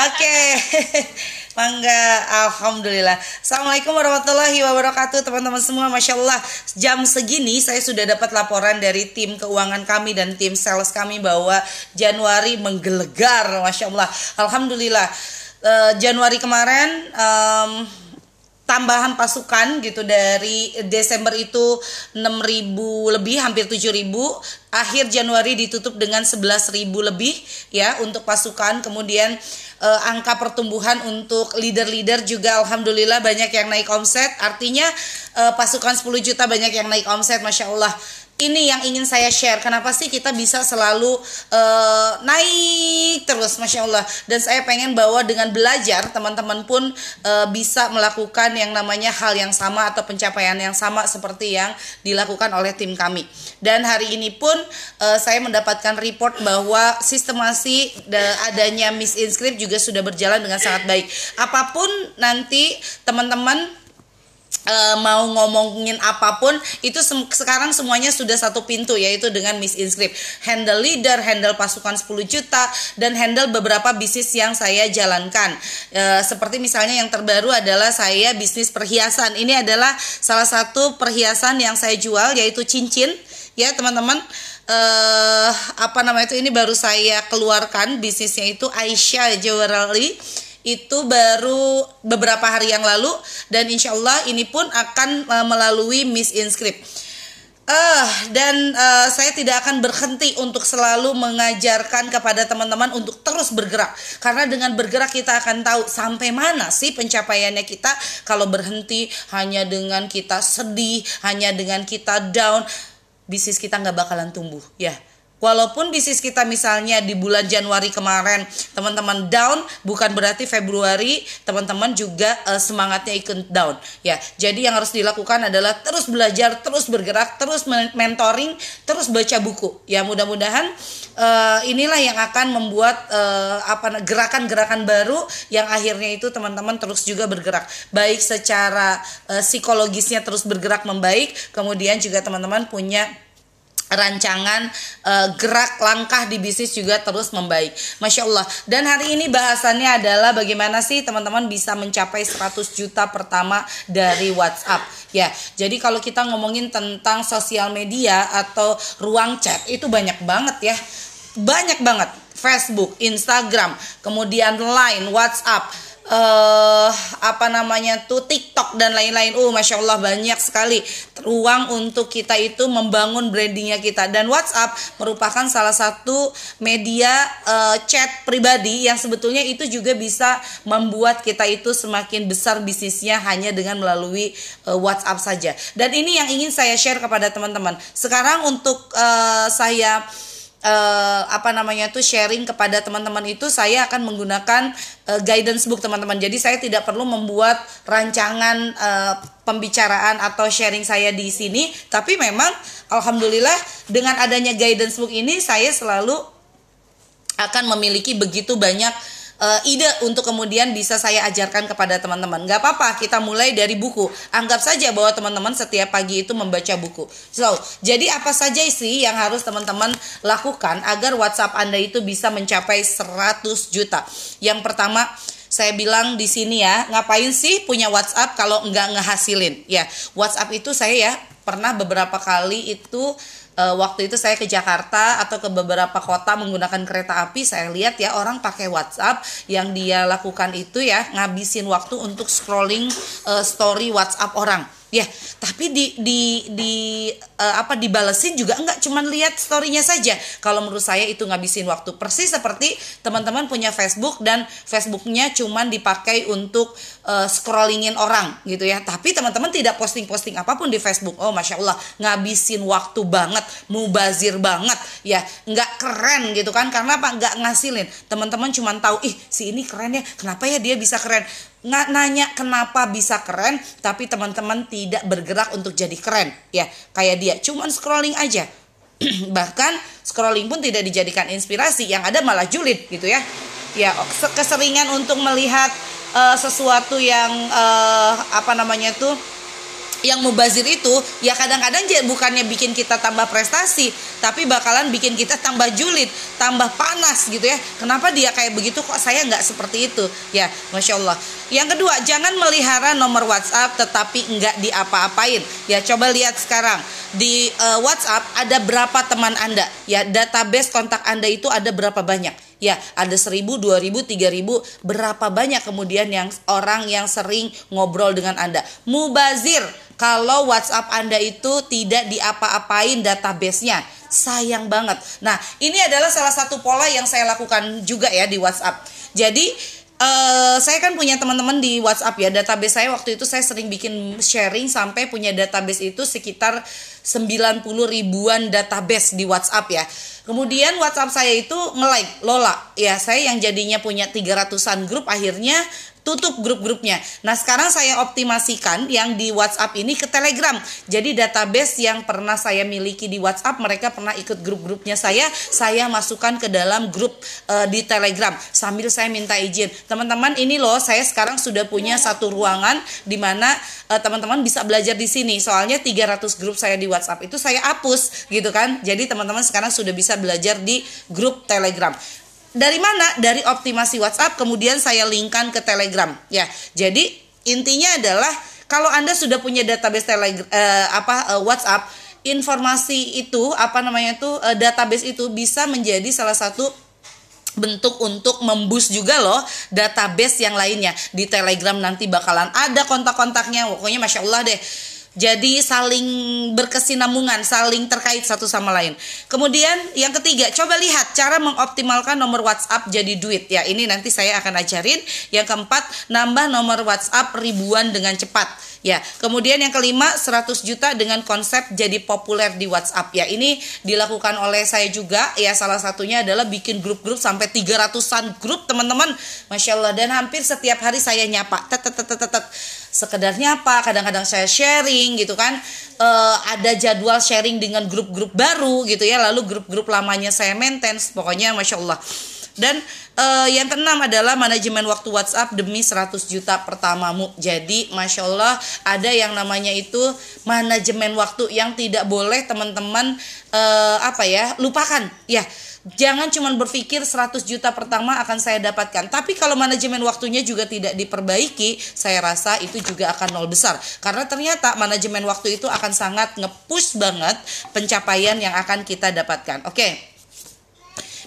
Oke. Mangga, Alhamdulillah. Assalamualaikum warahmatullahi wabarakatuh, teman-teman semua. Masya Allah, jam segini saya sudah dapat laporan dari tim keuangan kami dan tim sales kami bahwa Januari menggelegar, Masya Allah. Alhamdulillah. Uh, Januari kemarin um, tambahan pasukan gitu dari Desember itu 6.000 lebih hampir 7.000 akhir Januari ditutup dengan 11.000 lebih ya untuk pasukan. Kemudian eh, angka pertumbuhan untuk leader-leader juga alhamdulillah banyak yang naik omset. Artinya eh, pasukan 10 juta banyak yang naik omset Masya Allah ini yang ingin saya share. Kenapa sih kita bisa selalu uh, naik terus, masya Allah. Dan saya pengen bahwa dengan belajar teman-teman pun uh, bisa melakukan yang namanya hal yang sama atau pencapaian yang sama seperti yang dilakukan oleh tim kami. Dan hari ini pun uh, saya mendapatkan report bahwa sistemasi adanya Miss Inscript juga sudah berjalan dengan sangat baik. Apa pun nanti teman-teman uh, mau ngomongin apa pun itu se sekarang semuanya sudah satu pintu yaitu dengan Miss Inscript. Handle leader handle pasukan 10 juta dan handle beberapa bisnis yang saya jalankan. Uh, seperti misalnya yang terbaru adalah saya bisnis perhiasan. Ini adalah salah satu perhiasan yang saya jual yaitu cincin. Ya teman-teman. Uh, apa namanya itu? Ini baru saya keluarkan bisnisnya itu Aisyah Jewelry itu baru beberapa hari yang lalu dan insya Allah ini pun akan uh, melalui Miss Inscript. Uh, dan uh, saya tidak akan berhenti untuk selalu mengajarkan kepada teman-teman untuk terus bergerak. Karena dengan bergerak kita akan tahu sampai mana sih pencapaiannya kita. Kalau berhenti hanya dengan kita sedih hanya dengan kita down bisnis kita nggak bakalan tumbuh ya Walaupun bisnis kita misalnya di bulan Januari kemarin teman-teman down, bukan berarti Februari teman-teman juga uh, semangatnya ikut down. Ya, jadi yang harus dilakukan adalah terus belajar, terus bergerak, terus mentoring, terus baca buku. Ya, mudah-mudahan uh, inilah yang akan membuat uh, apa gerakan-gerakan baru yang akhirnya itu teman-teman terus juga bergerak, baik secara uh, psikologisnya terus bergerak membaik, kemudian juga teman-teman punya rancangan uh, gerak langkah di bisnis juga terus membaik. Masya Allah. Dan hari ini bahasannya adalah bagaimana sih teman-teman bisa mencapai 100 juta pertama dari WhatsApp. Ya, jadi kalau kita ngomongin tentang sosial media atau ruang chat itu banyak banget ya. Banyak banget. Facebook, Instagram, kemudian Line, WhatsApp uh, apa namanya tuh TikTok dan lain-lain. Oh, masya Allah banyak sekali ruang untuk kita itu membangun brandingnya kita. Dan WhatsApp merupakan salah satu media uh, chat pribadi yang sebetulnya itu juga bisa membuat kita itu semakin besar bisnisnya hanya dengan melalui uh, WhatsApp saja. Dan ini yang ingin saya share kepada teman-teman. Sekarang untuk uh, saya uh, apa namanya tuh sharing kepada teman-teman itu saya akan menggunakan uh, guidance book teman-teman. Jadi saya tidak perlu membuat rancangan uh, pembicaraan atau sharing saya di sini, tapi memang alhamdulillah dengan adanya guidance book ini saya selalu akan memiliki begitu banyak uh, ide untuk kemudian bisa saya ajarkan kepada teman-teman. Gak apa-apa, kita mulai dari buku. Anggap saja bahwa teman-teman setiap pagi itu membaca buku. So, jadi apa saja sih yang harus teman-teman lakukan agar WhatsApp Anda itu bisa mencapai 100 juta? Yang pertama, saya bilang di sini ya, ngapain sih punya WhatsApp kalau nggak ngehasilin? Ya, WhatsApp itu saya ya pernah beberapa kali itu uh, waktu itu saya ke Jakarta atau ke beberapa kota menggunakan kereta api saya lihat ya orang pakai WhatsApp. Yang dia lakukan itu ya ngabisin waktu untuk scrolling uh, story WhatsApp orang. Ya tapi di di di uh, apa dibalesin juga enggak cuman lihat storynya saja. Kalau menurut saya itu ngabisin waktu. Persis seperti teman-teman punya Facebook dan Facebooknya cuman dipakai untuk uh, scrollingin orang gitu ya. Tapi teman-teman tidak posting-posting apa pun di Facebook. Oh masya Allah ngabisin waktu banget mubazir banget. Ya nggak keren gitu kan. Karena apa? Nggak ngasilin. Teman-teman cuman tahu ih si ini keren ya. Kenapa ya dia bisa keren? Nggak nanya kenapa bisa keren tapi teman-teman tidak bergerak untuk jadi keren. Ya kayak dia cuman scrolling aja. Bahkan scrolling pun tidak dijadikan inspirasi yang ada malah julid gitu ya. Ya keseringan untuk melihat uh, sesuatu yang uh, apa namanya tuh yang mubazir itu ya kadang-kadang bukannya bikin kita tambah prestasi tapi bakalan bikin kita tambah julid tambah panas gitu ya. Kenapa dia kayak begitu? Kok saya nggak seperti itu? Ya masya Allah. Yang kedua jangan melihara nomor WhatsApp tetapi nggak diapa-apain. Ya coba lihat sekarang. Di uh, WhatsApp ada berapa teman anda? Ya database kontak anda itu ada berapa banyak ya ada seribu, dua ribu, tiga ribu, berapa banyak kemudian yang orang yang sering ngobrol dengan Anda. Mubazir kalau WhatsApp Anda itu tidak diapa-apain databasenya. Sayang banget. Nah, ini adalah salah satu pola yang saya lakukan juga ya di WhatsApp. Jadi, uh, saya kan punya teman-teman di WhatsApp ya. Database saya waktu itu saya sering bikin sharing sampai punya database itu sekitar 90 ribuan database di WhatsApp ya. Kemudian WhatsApp saya itu nge-like Lola. Ya, saya yang jadinya punya 300-an grup akhirnya tutup grup-grupnya. Nah, sekarang saya optimasikan yang di WhatsApp ini ke Telegram. Jadi database yang pernah saya miliki di WhatsApp, mereka pernah ikut grup-grupnya saya, saya masukkan ke dalam grup uh, di Telegram sambil saya minta izin. Teman-teman, ini loh saya sekarang sudah punya satu ruangan di mana uh, teman-teman bisa belajar di sini. Soalnya 300 grup saya di WhatsApp itu saya hapus gitu kan. Jadi teman-teman sekarang sudah bisa belajar di grup Telegram. Dari mana? Dari optimasi WhatsApp kemudian saya linkkan ke Telegram. Ya. Jadi intinya adalah kalau Anda sudah punya database Telegram eh, apa eh, WhatsApp, informasi itu apa namanya itu eh, database itu bisa menjadi salah satu bentuk untuk membus juga loh database yang lainnya di Telegram nanti bakalan ada kontak-kontaknya pokoknya masya Allah deh jadi saling berkesinambungan, saling terkait satu sama lain. Kemudian yang ketiga, coba lihat cara mengoptimalkan nomor WhatsApp jadi duit. Ya, ini nanti saya akan ajarin. Yang keempat, nambah nomor WhatsApp ribuan dengan cepat. Ya, kemudian yang kelima 100 juta dengan konsep jadi populer di WhatsApp. Ya, ini dilakukan oleh saya juga. Ya, salah satunya adalah bikin grup-grup sampai 300-an grup, teman-teman. Masya Allah dan hampir setiap hari saya nyapa. Tet, tet, tet, sekedarnya apa kadang-kadang saya sharing gitu kan e, ada jadwal sharing dengan grup-grup baru gitu ya lalu grup-grup lamanya saya maintain pokoknya masya Allah dan e, yang keenam adalah manajemen waktu WhatsApp demi 100 juta pertamamu jadi masya Allah ada yang namanya itu manajemen waktu yang tidak boleh teman-teman e, apa ya lupakan ya Jangan cuma berpikir 100 juta pertama akan saya dapatkan. Tapi kalau manajemen waktunya juga tidak diperbaiki, saya rasa itu juga akan nol besar. Karena ternyata manajemen waktu itu akan sangat ngepush banget pencapaian yang akan kita dapatkan. Oke. Okay.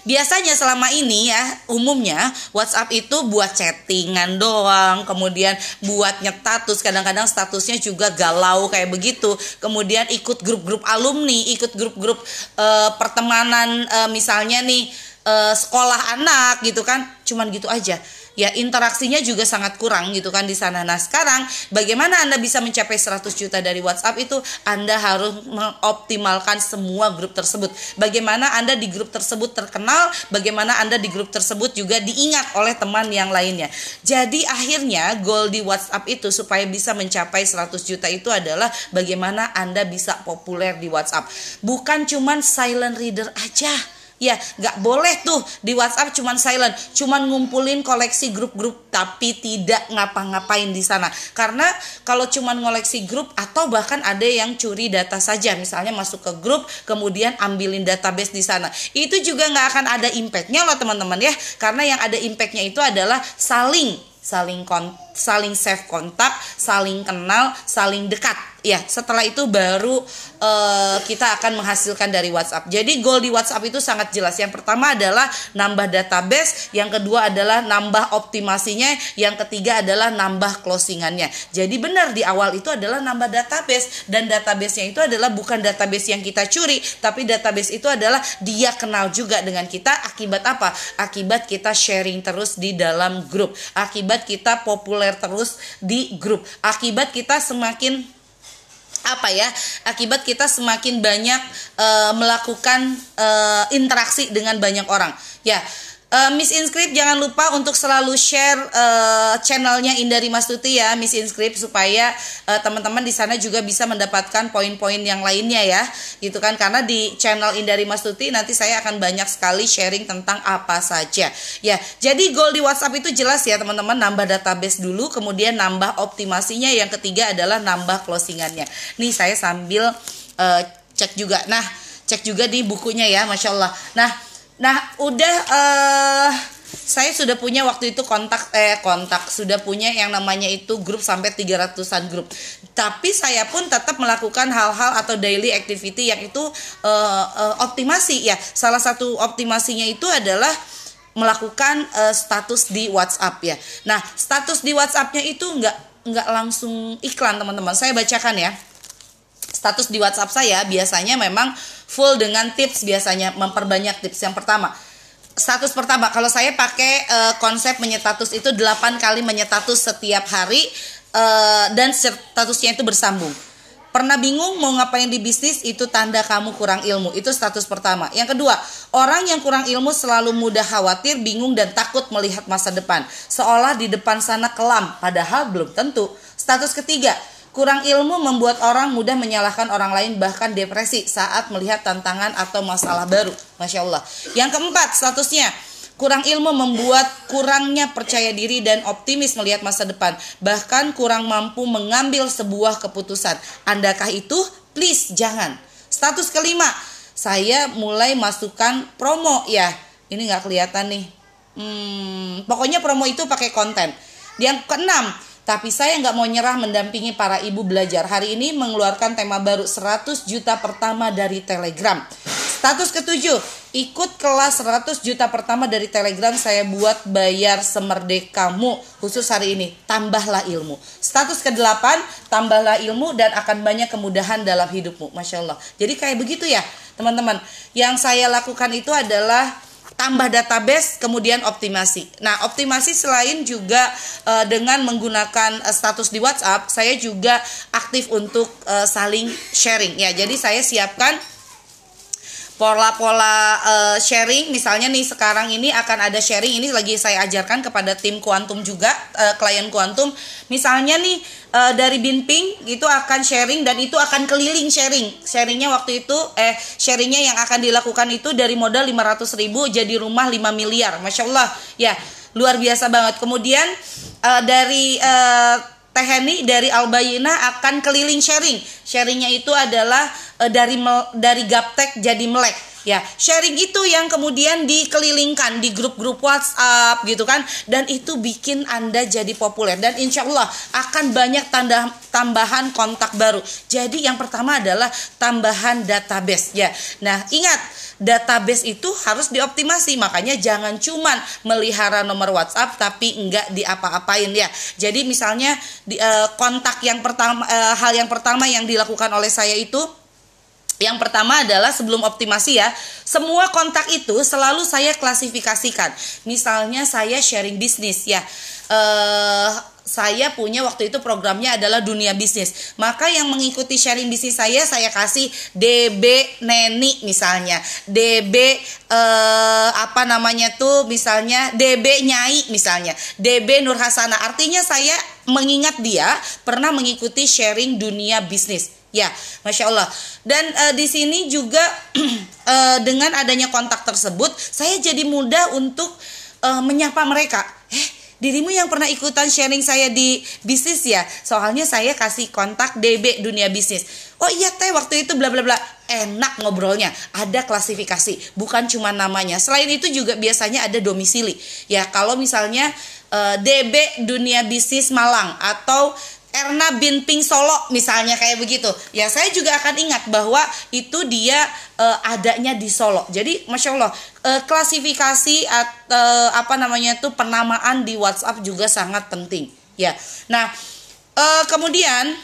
Biasanya selama ini ya umumnya WhatsApp itu buat chattingan doang, kemudian buat nyetatus, kadang-kadang statusnya juga galau kayak begitu. Kemudian ikut grup-grup alumni, ikut grup-grup uh, pertemanan uh, misalnya nih uh, sekolah anak gitu kan, cuman gitu aja ya interaksinya juga sangat kurang gitu kan di sana. Nah, sekarang bagaimana Anda bisa mencapai 100 juta dari WhatsApp itu? Anda harus mengoptimalkan semua grup tersebut. Bagaimana Anda di grup tersebut terkenal, bagaimana Anda di grup tersebut juga diingat oleh teman yang lainnya. Jadi akhirnya goal di WhatsApp itu supaya bisa mencapai 100 juta itu adalah bagaimana Anda bisa populer di WhatsApp. Bukan cuman silent reader aja Ya, nggak boleh tuh di WhatsApp cuman silent, cuman ngumpulin koleksi grup-grup tapi tidak ngapa-ngapain di sana. Karena kalau cuman ngoleksi grup atau bahkan ada yang curi data saja, misalnya masuk ke grup kemudian ambilin database di sana, itu juga nggak akan ada impactnya loh teman-teman ya. Karena yang ada impactnya itu adalah saling saling kon saling save kontak, saling kenal, saling dekat ya setelah itu baru uh, kita akan menghasilkan dari WhatsApp. Jadi goal di WhatsApp itu sangat jelas. Yang pertama adalah nambah database, yang kedua adalah nambah optimasinya, yang ketiga adalah nambah closingannya. Jadi benar di awal itu adalah nambah database dan databasenya itu adalah bukan database yang kita curi, tapi database itu adalah dia kenal juga dengan kita akibat apa? Akibat kita sharing terus di dalam grup, akibat kita populer terus di grup, akibat kita semakin apa ya akibat kita semakin banyak uh, melakukan uh, interaksi dengan banyak orang. Ya Uh, Miss Inscript jangan lupa untuk selalu share uh, channelnya Indari Mastuti ya Miss Inscript supaya uh, teman-teman di sana juga bisa mendapatkan poin-poin yang lainnya ya. Gitu kan karena di channel Indari Mastuti nanti saya akan banyak sekali sharing tentang apa saja. Ya jadi goal di WhatsApp itu jelas ya teman-teman. Nambah database dulu kemudian nambah optimasinya. Yang ketiga adalah nambah closingannya. Nih saya sambil uh, cek juga. Nah cek juga di bukunya ya Masya Allah. Nah Nah, udah uh, saya sudah punya waktu itu kontak eh kontak sudah punya yang namanya itu grup sampai 300-an grup. Tapi saya pun tetap melakukan hal-hal atau daily activity yang itu uh, uh, optimasi ya. Salah satu optimasinya itu adalah melakukan uh, status di WhatsApp ya. Nah, status di WhatsAppnya itu nggak nggak langsung iklan teman-teman. Saya bacakan ya. Status di WhatsApp saya biasanya memang full dengan tips biasanya memperbanyak tips yang pertama status pertama kalau saya pakai uh, konsep menyetatus itu 8 kali menyetatus setiap hari uh, dan statusnya itu bersambung Pernah bingung mau ngapain di bisnis itu tanda kamu kurang ilmu. Itu status pertama. Yang kedua, orang yang kurang ilmu selalu mudah khawatir, bingung dan takut melihat masa depan. Seolah di depan sana kelam, padahal belum tentu. Status ketiga, Kurang ilmu membuat orang mudah menyalahkan orang lain bahkan depresi saat melihat tantangan atau masalah baru. Masya Allah. Yang keempat statusnya Kurang ilmu membuat kurangnya percaya diri dan optimis melihat masa depan, bahkan kurang mampu mengambil sebuah keputusan. Andakah itu? Please jangan. Status kelima, saya mulai masukkan promo ya. Ini nggak kelihatan nih. Hmm, pokoknya promo itu pakai konten. Yang keenam, tapi saya nggak mau nyerah mendampingi para ibu belajar. Hari ini mengeluarkan tema baru 100 juta pertama dari Telegram. Status ketujuh, ikut kelas 100 juta pertama dari Telegram saya buat bayar semerdekamu khusus hari ini. Tambahlah ilmu. Status ke-8, tambahlah ilmu dan akan banyak kemudahan dalam hidupmu. Masya Allah. Jadi kayak begitu ya teman-teman. Yang saya lakukan itu adalah tambah database kemudian optimasi. Nah, optimasi selain juga uh, dengan menggunakan uh, status di WhatsApp, saya juga aktif untuk uh, saling sharing ya. Jadi saya siapkan pola-pola uh, sharing. Misalnya nih sekarang ini akan ada sharing. Ini lagi saya ajarkan kepada tim kuantum juga uh, klien kuantum. Misalnya nih uh, dari Binping itu akan sharing dan itu akan keliling sharing. Sharingnya waktu itu eh sharingnya yang akan dilakukan itu dari modal 500 ribu jadi rumah 5 miliar. Masya Allah ya luar biasa banget. Kemudian uh, dari uh, Teheni dari Albayina akan keliling sharing. Sharingnya itu adalah e, dari dari gaptek jadi melek. Ya, sharing itu yang kemudian dikelilingkan di grup-grup WhatsApp gitu kan, dan itu bikin Anda jadi populer dan insya Allah akan banyak tanda tambahan kontak baru. Jadi yang pertama adalah tambahan database ya. Nah ingat database itu harus dioptimasi makanya jangan cuman melihara nomor WhatsApp tapi enggak diapa-apain ya jadi misalnya di, uh, kontak yang pertama uh, hal yang pertama yang dilakukan oleh saya itu yang pertama adalah sebelum optimasi ya, semua kontak itu selalu saya klasifikasikan. Misalnya saya sharing bisnis ya, eh, saya punya waktu itu programnya adalah dunia bisnis. Maka yang mengikuti sharing bisnis saya saya kasih DB Neni misalnya, DB eh, apa namanya tuh misalnya DB Nyai misalnya, DB Nur Hasana. Artinya saya mengingat dia pernah mengikuti sharing dunia bisnis. Ya, masya Allah. Dan uh, di sini juga uh, dengan adanya kontak tersebut, saya jadi mudah untuk uh, menyapa mereka. Eh, dirimu yang pernah ikutan sharing saya di bisnis ya? Soalnya saya kasih kontak DB dunia bisnis. Oh iya teh waktu itu bla bla bla. Enak ngobrolnya ada klasifikasi bukan cuma namanya. Selain itu juga biasanya ada domisili. Ya kalau misalnya DB dunia bisnis Malang atau Erna Binping Solo misalnya kayak begitu. Ya saya juga akan ingat bahwa itu dia uh, adanya di Solo. Jadi masya Allah uh, klasifikasi atau uh, apa namanya itu penamaan di WhatsApp juga sangat penting. Ya. Nah kemudian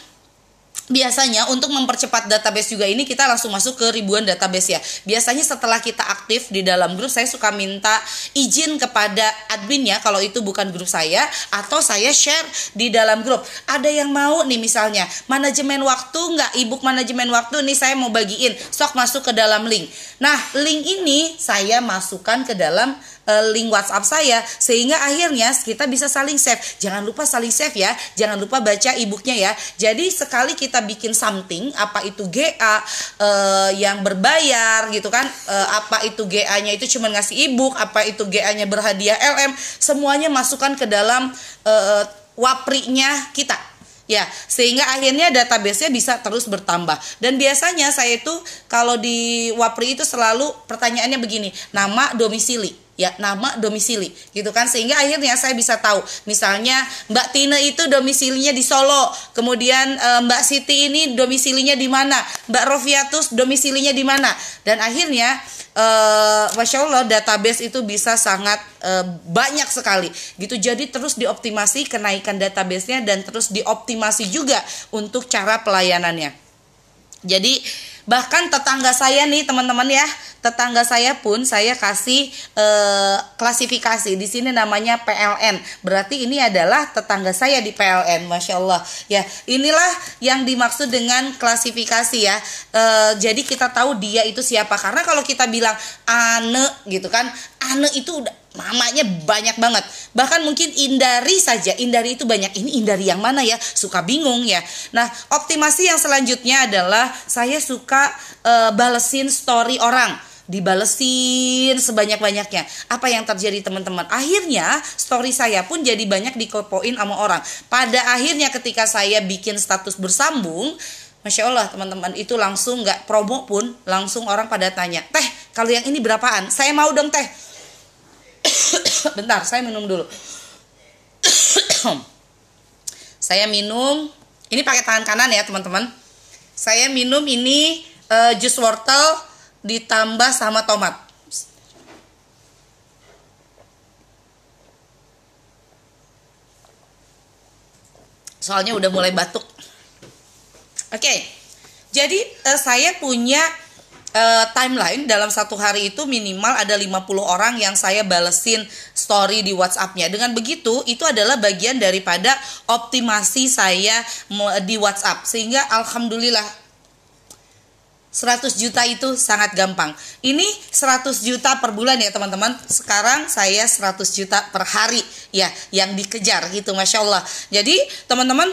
biasanya untuk mempercepat database juga ini kita langsung masuk ke ribuan database ya. Biasanya setelah kita aktif di dalam grup saya suka minta izin kepada adminnya kalau itu bukan grup saya atau saya share di dalam grup. Ada yang mau nih misalnya manajemen waktu nggak ebook manajemen waktu nih saya mau bagiin sok masuk ke dalam link. Nah link ini saya masukkan ke dalam link WhatsApp saya sehingga akhirnya kita bisa saling save. Jangan lupa saling save ya. Jangan lupa baca e-booknya ya. Jadi sekali kita bikin something apa itu GA uh, eh, yang berbayar gitu kan uh, apa itu GA-nya itu cuma ngasih e-book, apa itu GA-nya berhadiah LM, semuanya masukkan ke dalam uh, waprinya kita ya sehingga akhirnya database-nya bisa terus bertambah dan biasanya saya itu kalau di Wapri itu selalu pertanyaannya begini nama domisili ya nama domisili gitu kan? Sehingga akhirnya saya bisa tahu misalnya Mbak Tina itu domisilinya di Solo kemudian e, Mbak Siti ini domisilinya di mana Mbak Rofiatus domisilinya di mana. Dan akhirnya e, masya Allah database itu bisa sangat e, banyak sekali. Gitu jadi terus dioptimasi kenaikan databasenya dan terus dioptimasi juga untuk cara pelayanannya. Jadi bahkan tetangga saya nih teman-teman ya tetangga saya pun saya kasih eh, klasifikasi. Di sini namanya PLN berarti ini adalah tetangga saya di PLN masya Allah. Ya inilah yang dimaksud dengan klasifikasi ya. Eh, jadi kita tahu dia itu siapa. Karena kalau kita bilang ane gitu kan ane itu udah namanya banyak banget. Bahkan mungkin Indari saja. Indari itu banyak. Ini Indari yang mana ya? Suka bingung ya. Nah optimasi yang selanjutnya adalah saya suka uh, balesin story orang. Dibalesin sebanyak-banyaknya. Apa yang terjadi teman-teman? Akhirnya story saya pun jadi banyak dikopoin sama orang. Pada akhirnya ketika saya bikin status bersambung, Masya Allah teman-teman itu langsung nggak promo pun langsung orang pada tanya teh kalau yang ini berapaan? Saya mau dong teh bentar saya minum dulu saya minum ini pakai tangan kanan ya teman-teman saya minum ini uh, jus wortel ditambah sama tomat. Soalnya udah mulai batuk. Oke. Okay. Jadi uh, saya punya uh, timeline dalam satu hari itu minimal ada 50 orang yang saya balesin story di WhatsAppnya. Dengan begitu itu adalah bagian daripada optimasi saya di WhatsApp sehingga alhamdulillah 100 juta itu sangat gampang. Ini 100 juta per bulan ya teman-teman. Sekarang saya 100 juta per hari ya yang dikejar gitu Masya Allah. Jadi teman-teman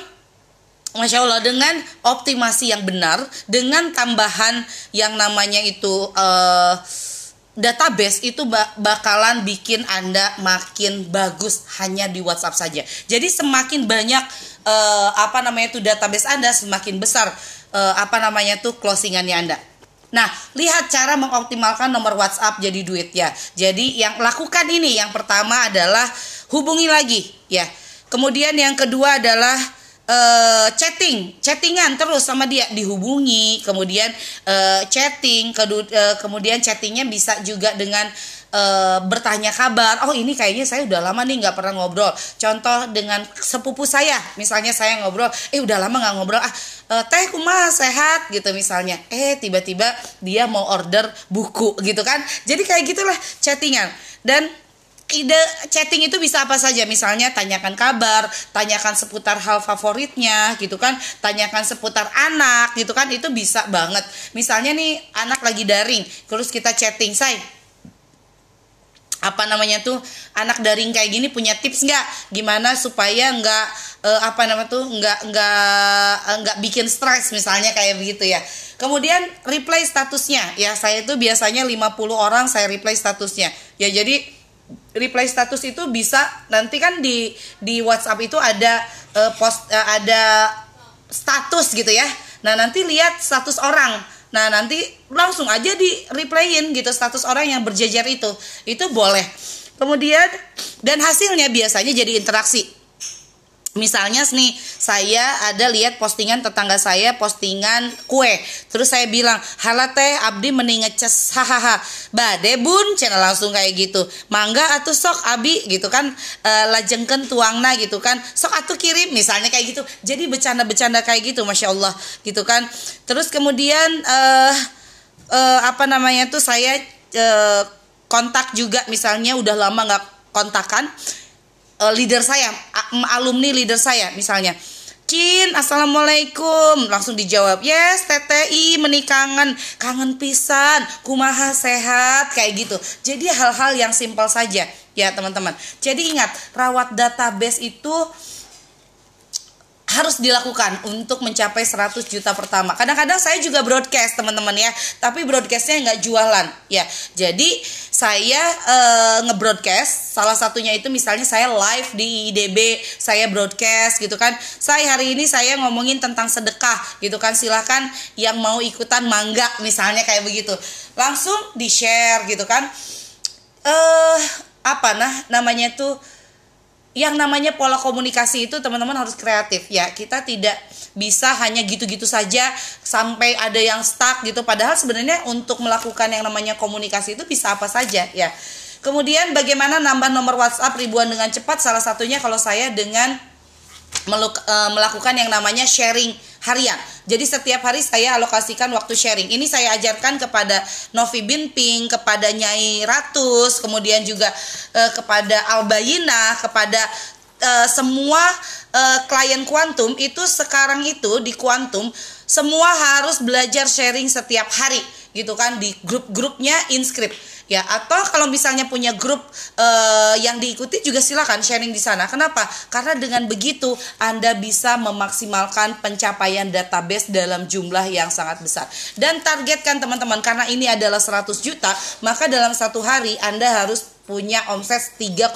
Masya Allah dengan optimasi yang benar, dengan tambahan yang namanya itu uh, database itu bakalan bikin Anda makin bagus hanya di WhatsApp saja. Jadi semakin banyak uh, apa namanya itu database Anda semakin besar uh, apa namanya tuh closingannya Anda. Nah, lihat cara mengoptimalkan nomor WhatsApp jadi duit ya. Jadi yang lakukan ini yang pertama adalah hubungi lagi ya. Kemudian yang kedua adalah uh, chatting, chattingan terus sama dia dihubungi, kemudian uh, chatting, uh, kemudian chattingnya bisa juga dengan e, bertanya kabar. Oh ini kayaknya saya udah lama nih nggak pernah ngobrol. Contoh dengan sepupu saya misalnya saya ngobrol eh udah lama nggak ngobrol. Ah e, teh kumah sehat? Gitu misalnya. Eh tiba-tiba dia mau order buku gitu kan? Jadi kayak gitulah chattingan. Dan ide chatting itu bisa apa saja? Misalnya tanyakan kabar tanyakan seputar hal favoritnya gitu kan? Tanyakan seputar anak gitu kan? Itu bisa banget. Misalnya nih anak lagi daring terus kita chatting say apa namanya tuh anak daring kayak gini punya tips nggak? Gimana supaya nggak uh, apa namanya tuh nggak nggak nggak bikin stres misalnya kayak begitu ya. Kemudian reply statusnya. Ya saya itu biasanya 50 orang saya reply statusnya. Ya jadi reply status itu bisa nanti kan di di WhatsApp itu ada uh, post uh, ada status gitu ya nah nanti lihat status orang Nah, nanti langsung aja di replayin gitu status orang yang berjejer itu. Itu boleh. Kemudian dan hasilnya biasanya jadi interaksi. Misalnya nih, saya ada lihat postingan tetangga saya postingan kue. Terus saya bilang, "Hala teh abdi mending ngeces hahaha." Bade bun, channel langsung kayak gitu. Mangga atau sok abi gitu kan e, lajengken tuangna gitu kan. Sok atuh kirim misalnya kayak gitu. Jadi bercanda-bercanda kayak gitu, Masya Allah gitu kan. Terus kemudian eh e, apa namanya tuh saya e, kontak juga misalnya udah lama nggak kontakan uh, leader saya, alumni leader saya misalnya. Cin, assalamualaikum. Langsung dijawab, yes, TTI menikangan, kangen pisan, kumaha sehat, kayak gitu. Jadi hal-hal yang simpel saja, ya teman-teman. Jadi ingat, rawat database itu harus dilakukan untuk mencapai 100 juta pertama. Kadang-kadang saya juga broadcast teman-teman ya, tapi broadcastnya nggak jualan ya. Jadi saya e, ngebroadcast, salah satunya itu misalnya saya live di IDB, saya broadcast gitu kan. Saya hari ini saya ngomongin tentang sedekah gitu kan. Silahkan yang mau ikutan mangga misalnya kayak begitu. Langsung di share gitu kan. Eh apa nah namanya tuh yang namanya pola komunikasi itu teman-teman harus kreatif ya. Kita tidak bisa hanya gitu-gitu saja sampai ada yang stuck gitu. Padahal sebenarnya untuk melakukan yang namanya komunikasi itu bisa apa saja ya. Kemudian bagaimana nambah nomor WhatsApp ribuan dengan cepat? Salah satunya kalau saya dengan eh, melakukan yang namanya sharing harian. Jadi setiap hari saya alokasikan waktu sharing. Ini saya ajarkan kepada Novi Binping, kepada Nyai Ratus, kemudian juga uh, kepada Albayina, kepada uh, semua uh, klien kuantum itu sekarang itu di kuantum semua harus belajar sharing setiap hari gitu kan di grup-grupnya inscript. Ya atau kalau misalnya punya grup uh, yang diikuti juga silakan sharing di sana. Kenapa? Karena dengan begitu anda bisa memaksimalkan pencapaian database dalam jumlah yang sangat besar. Dan targetkan teman-teman karena ini adalah 100 juta maka dalam satu hari anda harus punya omset 3,5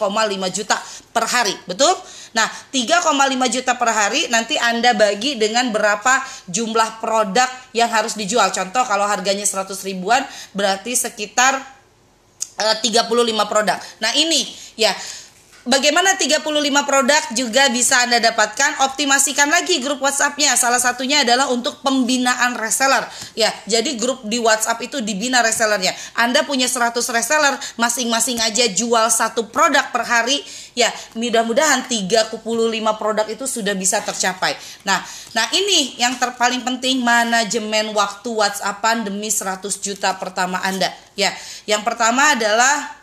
juta per hari, betul? Nah, 3,5 juta per hari nanti Anda bagi dengan berapa jumlah produk yang harus dijual. Contoh kalau harganya 100 ribuan berarti sekitar 35 eh, produk. Nah, ini ya Bagaimana 35 produk juga bisa Anda dapatkan? Optimasikan lagi grup WhatsApp-nya. Salah satunya adalah untuk pembinaan reseller. Ya, jadi grup di WhatsApp itu dibina resellernya. Anda punya 100 reseller, masing-masing aja jual satu produk per hari. Ya, mudah-mudahan 35 produk itu sudah bisa tercapai. Nah, nah ini yang terpaling penting manajemen waktu WhatsAppan demi 100 juta pertama Anda. Ya, yang pertama adalah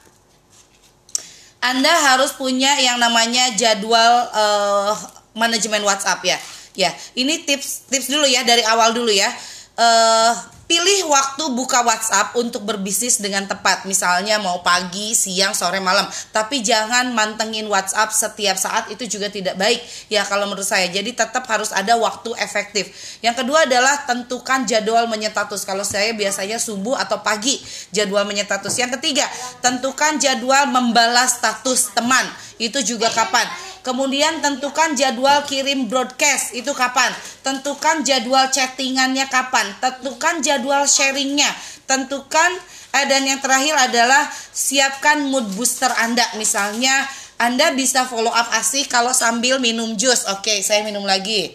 anda harus punya yang namanya jadwal uh, manajemen WhatsApp ya. Ya, ini tips tips dulu ya dari awal dulu ya. Uh, Pilih waktu buka WhatsApp untuk berbisnis dengan tepat. Misalnya mau pagi, siang, sore, malam. Tapi jangan mantengin WhatsApp setiap saat itu juga tidak baik. Ya kalau menurut saya. Jadi tetap harus ada waktu efektif. Yang kedua adalah tentukan jadwal menyetatus. Kalau saya biasanya subuh atau pagi jadwal menyetatus. Yang ketiga, tentukan jadwal membalas status teman. Itu juga kapan? Kemudian tentukan jadwal kirim broadcast itu kapan. Tentukan jadwal chattingannya kapan. Tentukan jadwal sharingnya. Tentukan eh, dan yang terakhir adalah siapkan mood booster Anda. Misalnya Anda bisa follow up asik kalau sambil minum jus. Oke, saya minum lagi.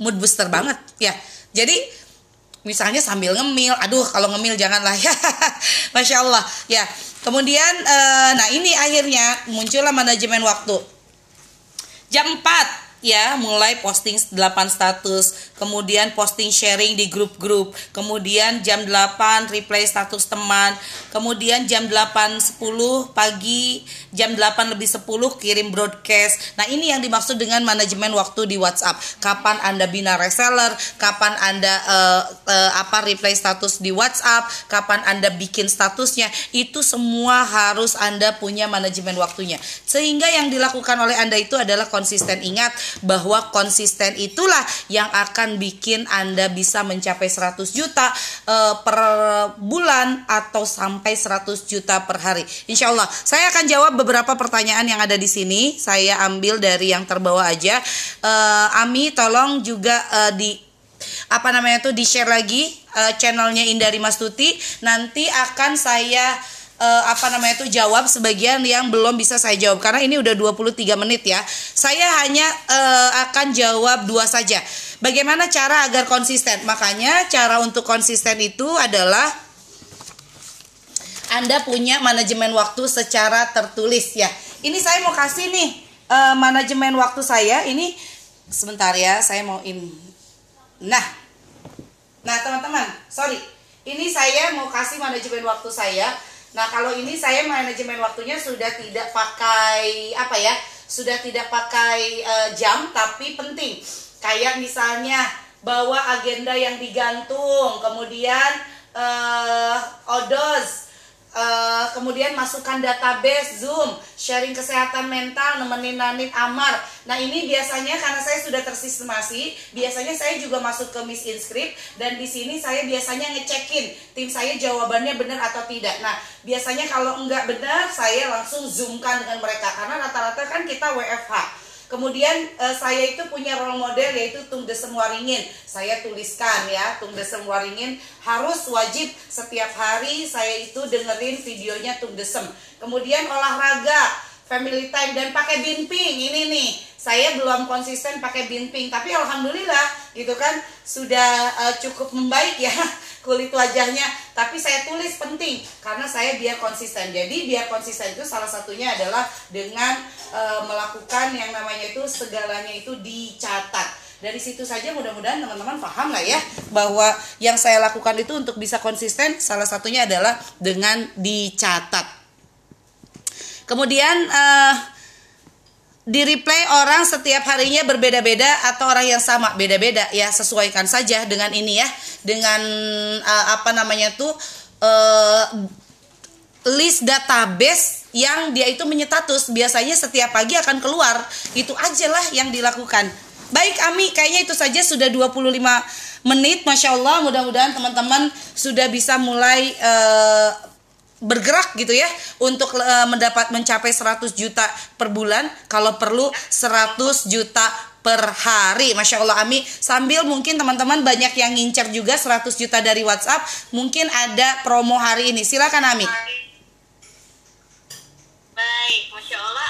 Mood booster banget ya. Jadi misalnya sambil ngemil aduh kalau ngemil janganlah ya. Masya Allah ya. Kemudian uh, nah ini akhirnya muncullah manajemen waktu. Jam 4 ya mulai posting 8 status kemudian posting sharing di grup-grup kemudian jam 8 reply status teman kemudian jam 8.10 pagi jam 8 lebih 10 kirim broadcast. Nah ini yang dimaksud dengan manajemen waktu di WhatsApp. Kapan anda bina reseller kapan anda uh, uh, apa reply status di WhatsApp kapan anda bikin statusnya itu semua harus anda punya manajemen waktunya. Sehingga yang dilakukan oleh anda itu adalah konsisten. Ingat bahwa konsisten itulah yang akan bikin Anda bisa mencapai 100 juta uh, per bulan atau sampai 100 juta per hari. Insya Allah, saya akan jawab beberapa pertanyaan yang ada di sini. Saya ambil dari yang terbawa aja. Uh, Ami, tolong juga uh, di apa namanya tuh di share lagi uh, channelnya Indari Mastuti. Nanti akan saya uh, apa namanya itu jawab sebagian yang belum bisa saya jawab karena ini udah 23 menit ya. Saya hanya uh, akan jawab dua saja. Bagaimana cara agar konsisten? Makanya cara untuk konsisten itu adalah anda punya manajemen waktu secara tertulis ya. Ini saya mau kasih nih uh, manajemen waktu saya. Ini sebentar ya, saya mau in. Nah, nah teman-teman, sorry ini saya mau kasih manajemen waktu saya. Nah, kalau ini saya manajemen waktunya sudah tidak pakai apa ya? Sudah tidak pakai uh, jam tapi penting. Kayak misalnya bawa agenda yang digantung, kemudian uh, odos Uh, kemudian masukkan database Zoom, sharing kesehatan mental, nemenin Nanit Amar. Nah ini biasanya karena saya sudah tersistemasi, biasanya saya juga masuk ke Miss Inscript dan di sini saya biasanya ngecekin tim saya jawabannya benar atau tidak. Nah biasanya kalau enggak benar saya langsung zoomkan dengan mereka karena rata-rata kan kita WFH. Kemudian uh, saya itu punya role model yaitu Tung Desem Waringin. Saya tuliskan ya, Tung Desem Waringin harus wajib setiap hari saya itu dengerin videonya Tung Desem. Kemudian olahraga, family time dan pakai binping ini nih. Saya belum konsisten pakai binping, tapi alhamdulillah gitu kan sudah uh, cukup membaik ya kulit wajahnya. Tapi saya tulis penting karena saya biar konsisten. Jadi biar konsisten itu salah satunya adalah dengan e, melakukan yang namanya itu segalanya itu dicatat dari situ saja mudah-mudahan teman-teman paham lah ya bahwa yang saya lakukan itu untuk bisa konsisten salah satunya adalah dengan dicatat kemudian uh, di replay orang setiap harinya berbeda-beda atau orang yang sama. Beda-beda ya sesuaikan saja dengan ini ya. Dengan uh, apa namanya tuh uh, list database yang dia itu menyetatus biasanya setiap pagi akan keluar. Itu aja lah yang dilakukan. Baik Ami kayaknya itu saja sudah 25 menit. Masya Allah mudah-mudahan teman-teman sudah bisa mulai uh, bergerak gitu ya untuk uh, mendapat mencapai 100 juta per bulan kalau perlu 100 juta per hari. Masya Allah Ami sambil mungkin teman-teman banyak yang ngincer juga 100 juta dari WhatsApp mungkin ada promo hari ini. Silakan Ami. Baik, Masya Allah